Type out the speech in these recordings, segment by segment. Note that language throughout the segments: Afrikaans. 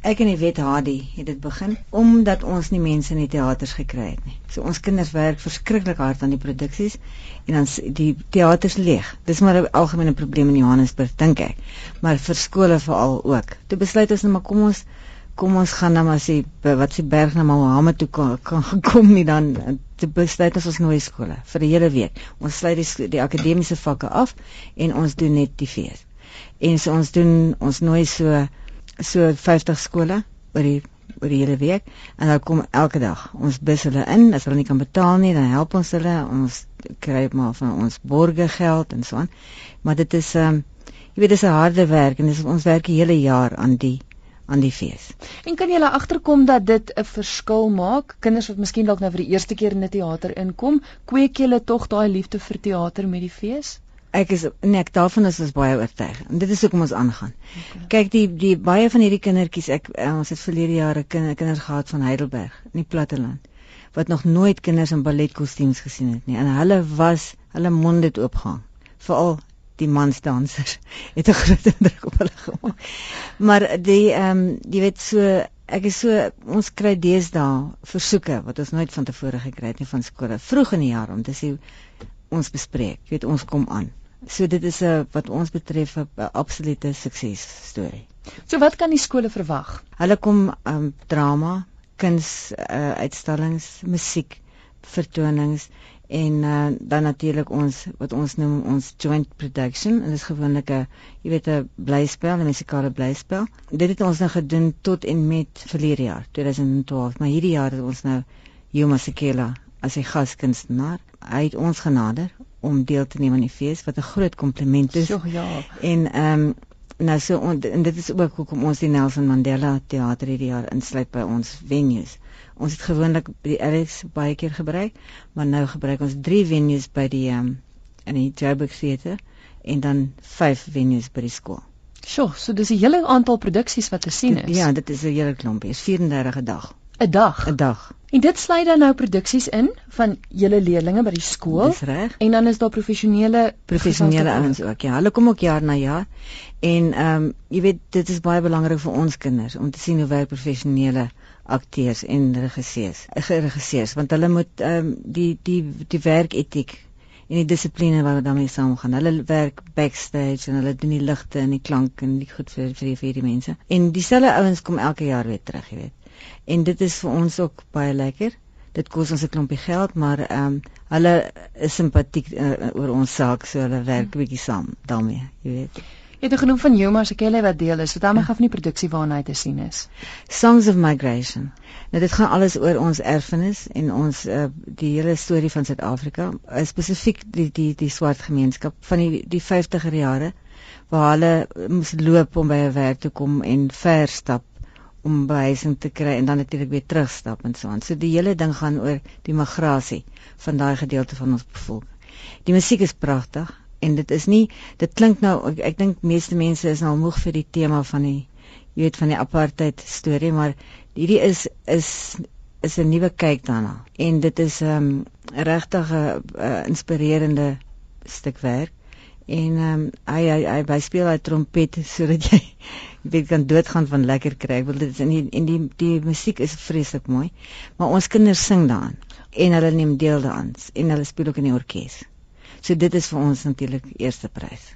ek en die wet Hadi het dit begin omdat ons nie mense in die teaters gekry het nie. So ons kinders werk verskriklik hard aan die produksies en dan die teaters leeg. Dis maar 'n algemene probleem in Johannesburg dink ek. Maar vir skole veral ook. Toe besluit ons net maar kom ons kom ons gaan nou maar sê wat se berg na Mohammed toe kan kan gekom nie dan te besluit ons ons nooi skole vir 'n hele week. Ons sluit die die akademiese vakke af en ons doen net die fees. En so ons doen ons nooi so so 50 skole oor die oor die hele week en dan kom elke dag ons bus hulle in as hulle nie kan betaal nie dan help ons hulle ons kry maar van ons borge geld en so aan maar dit is ehm um, jy weet dis 'n harde werk en dis ons werk die hele jaar aan die aan die fees. En kan jy hulle agterkom dat dit 'n verskil maak? Kinders wat miskien dalk nou vir die eerste keer in 'n teater inkom, kweek jy hulle tog daai liefde vir teater met die fees? Ek is nee, ek daarvan is ons baie oortuig. En dit is hoekom ons aangaan. Okay. Kyk die die baie van hierdie kindertjies, ek uh, ons het verlede jare kinder, kinders gehad van Heidelberg in die platteland wat nog nooit kinders in balletkostuums gesien het nie. En hulle was hulle monde het oopgehang. Veral die mansdansers het 'n groot indruk op hulle gemaak. Maar die ehm um, jy weet so ek is so ons kry deesdae versoeke wat ons nooit van tevore gekry het nie van skole vroeg in die jaar om te sê ons bespreek. Jy weet ons kom aan. So dit is 'n wat ons betref 'n absolute sukses storie. So wat kan die skole verwag? Hulle kom um drama, kuns uh, uitstallings, musiek, vertonings en uh, dan natuurlik ons wat ons noem ons joint production en dit is gewoonlik 'n jy weet 'n blyspel, 'n musikale blyspel. Dit het ons nou gedoen tot en met verlede jaar, 2012, maar hierdie jaar het ons nou Yuma Sekela as 'n gaskunstenaar. Hy het ons genader om deel te neem aan die fees wat 'n groot kompliment is. So ja. En ehm um, nou so on, en dit is ook hoekom ons die Nelson Mandela teater hierdie jaar insluit by ons venues. Ons het gewoonlik die Alex baie keer gebruik, maar nou gebruik ons 3 venues by die ehm um, in die Joburg Theater en dan 5 venues by die skool. Sjoe, so dis 'n hele aantal produksies wat te sien is. Ja, dit is 'n hele klompie. Is 34 'n dag. 'n Dag. 'n Dag. En dit sluit dan nou produksies in van julle leerdlinge by die skool. Dis reg. En dan is daar professionele professionele ouens ook. Ja, hulle kom ook jaar na jaar. En ehm um, jy weet dit is baie belangrik vir ons kinders om te sien hoe werk professionele akteurs en regisseurs. Regisseurs want hulle moet ehm um, die die die werketiek en die dissipline wat daarmee saamgaan. Hulle werk backstage en hulle doen die ligte en die klank en die goed vir vir die, vir die mense. En dieselfde ouens kom elke jaar weer terug, jy weet en dit is vir ons ook baie lekker. Dit kos ons 'n klompie geld, maar ehm um, hulle is simpatiek uh, oor ons saak, so hulle werk bietjie saam daarmee, jy weet. Jy het genoem van Joma Sekele wat deel is. Vertel my ja. gou van die produksie waarna hy te sien is. Songs of Migration. Nou dit gaan alles oor ons erfenis en ons uh, die hele storie van Suid-Afrika, uh, spesifiek die die die swart gemeenskap van die die 50er jare waar hulle moes loop om by 'n werk te kom en ver stap om behuising te kry en dan natuurlik weer terugstap en so aan. So die hele ding gaan oor die migrasie van daai gedeelte van ons bevolking. Die musiek is pragtig en dit is nie dit klink nou ek, ek dink meeste mense is nou moeg vir die tema van die jy weet van die apartheid storie, maar hierdie is is is 'n nuwe kyk daarna en dit is 'n um, regtig 'n uh, inspirerende stuk werk en um, hy hy hy, hy speel hy trompet sodat jy weet kan doodgaan van lekker kry. Ek wil dit in die en die die musiek is vreeslik mooi. Maar ons kinders sing daarin en hulle neem deel daaraan en hulle speel ook in die orkes. So dit is vir ons natuurlik eerste prys.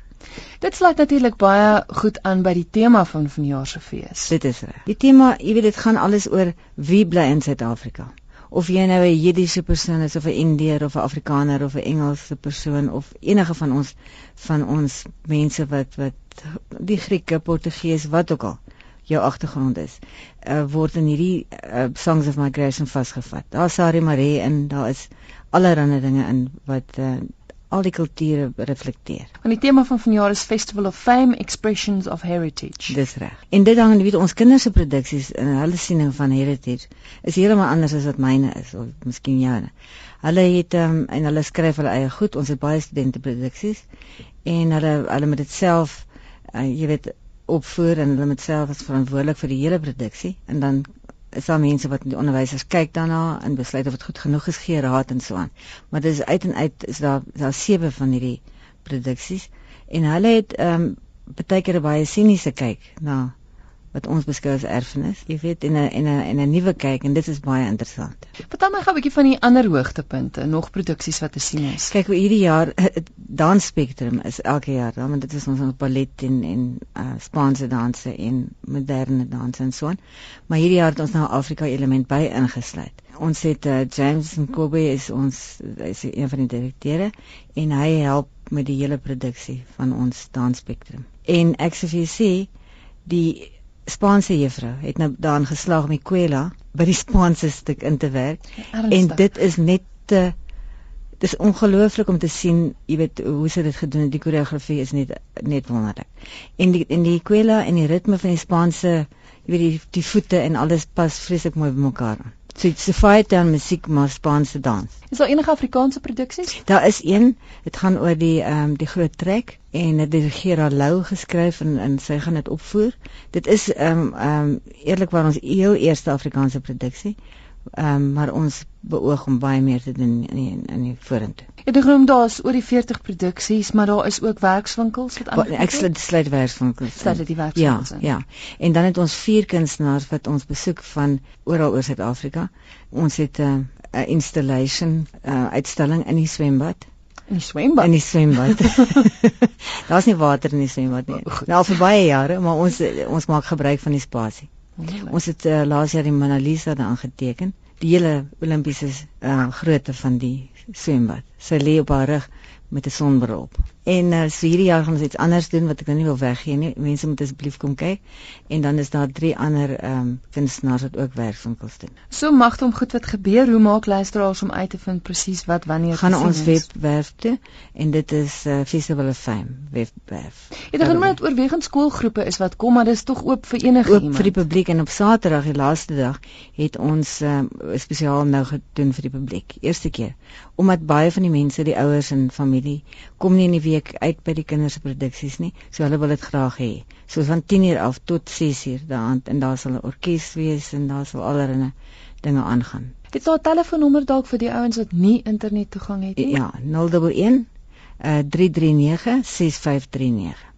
Dit sluit natuurlik baie goed aan by die tema van vanjaar se fees. Dit is reg. Die tema, jy weet dit gaan alles oor wie bly in Suid-Afrika of jy nou 'n Jiddiese persoon is of 'n Indiër of 'n Afrikaner of 'n Engelse persoon of enige van ons van ons mense wat wat die Grieke, Portugees, wat ook al jou agtergrond is, uh, word in hierdie uh, Songs of Migration vasgevat. Daar's Sari Marie en daar is allerlei dinge in wat uh, al die kulture reflekteer. En die tema van vanjaar is Festival of Fame Expressions of Heritage. Dis reg. En dit dan weet ons kinders se produksies en hulle siening van heritage is heeltemal anders as wat myne is of miskien joune. Hulle het um, en hulle skryf hulle eie goed. Ons het baie studente produksies en hulle hulle moet dit self uh, jy weet opvoer en hulle moet self as verantwoordelik vir die hele produksie en dan is daar mense wat die onderwysers kyk daarna en besluit of dit goed genoeg is gee raad en so aan. Maar dis uit en uit is daar daar sewe van hierdie produksies en hulle het ehm um, baie keer baie siniese kyk na wat ons beskou as erfenis. Jy weet in 'n en 'n en 'n nuwe kyk en dit is baie interessant. Vertel my gou 'n bietjie van die ander hoogtepunte, nog produksies wat te sien is. Kyk, hierdie jaar dans spektrum is elke jaar, dan want dit is ons ons ballet en en uh, Spaanse danse en moderne danse en so aan. Maar hierdie jaar het ons nou Afrika element by ingesluit. Ons het uh, James Nkobe is ons is een van die direkteure en hy help met die hele produksie van ons dans spektrum. En ek sê vir julle sê die Spaanse juffrou het nou daarin geslaag om die kwela by die Spaanse stuk in te werk. Ernstig. En dit is net te Dit is ongelooflik om te sien, jy weet, hoe sy dit gedoen het. Die koreografie is net net wonderlik. En die en die kwela en die ritme van die Spaanse, jy weet die die voete en alles pas vreeslik mooi by mekaar aan. So dit's 'n fight down musiek maar Spaanse dans. Is daar enige Afrikaanse produksies? Daar is een. Dit gaan oor die ehm um, die groot trek en dit het Gerard Lou geskryf en en sy gaan dit opvoer. Dit is ehm um, ehm um, eerlikwaar ons heel eerste Afrikaanse produksie. Ehm um, maar ons beoog om baie meer te doen in die, in die vorentoe. Ek het genoem daar's oor die 40 produksies, maar daar is ook werkswinkels wat aan. Ek sluit sluit werkswinkels. Sluit dit die werkswinkels. Ja, ja. En dan het ons vier kunstenaars wat ons besoek van oral oor Suid-Afrika. Ons het 'n uh, 'n installation uh, uitstalling in die swembad. In die swembad. In die swembad. Daar's nie water in die swembad nie. Nou al vir baie jare, maar ons ons maak gebruik van die spasie. Ons het uh, laas jaar die Mona Lisa daar aangeteken die hele Olimpiese uh, grootte van die swembad. Sy lê op haar rug met 'n sonbril op. En uh, so hierdie jaar gaan ons iets anders doen wat ek nou nie wil weggee nie. Mense moet asseblief kom kyk. En dan is daar drie ander ehm um, kunstenaars wat ook werkswinkels doen. So mag hom goed wat gebeur. Hoe maak luisteraars om uit te vind presies wat wanneer gaan ons webwerf toe en dit is uh, Festival of Fame webwerf. Jy dink net oorwegend skoolgroepe is wat kom, maar dis tog oop vir enige oop iemand. vir die publiek en op Saterdag, die laaste dag, het ons um, spesiaal nou gedoen vir die publiek. Eerste keer omdat baie van die mense, die ouers en familie kom nie in die week uit by die kinders se produksies nie. So hulle wil dit graag hê. So van 10:00 af tot 6:00 daand en daar sal 'n orkes wees en daar sal allerlei dinge aangaan. Het jy 'n telefoonnommer dalk vir die ouens wat nie internet toegang het nie? Ja, 011 uh, 339 6539.